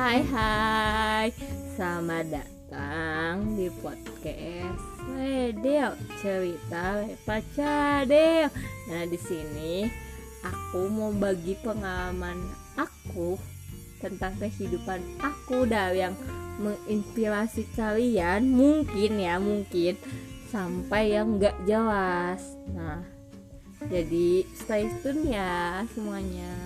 Hai hai, selamat datang di podcast Wedel cerita Pak Cadel. Nah di sini aku mau bagi pengalaman aku tentang kehidupan aku dah yang menginspirasi kalian mungkin ya mungkin sampai yang nggak jelas. Nah jadi stay tune ya semuanya.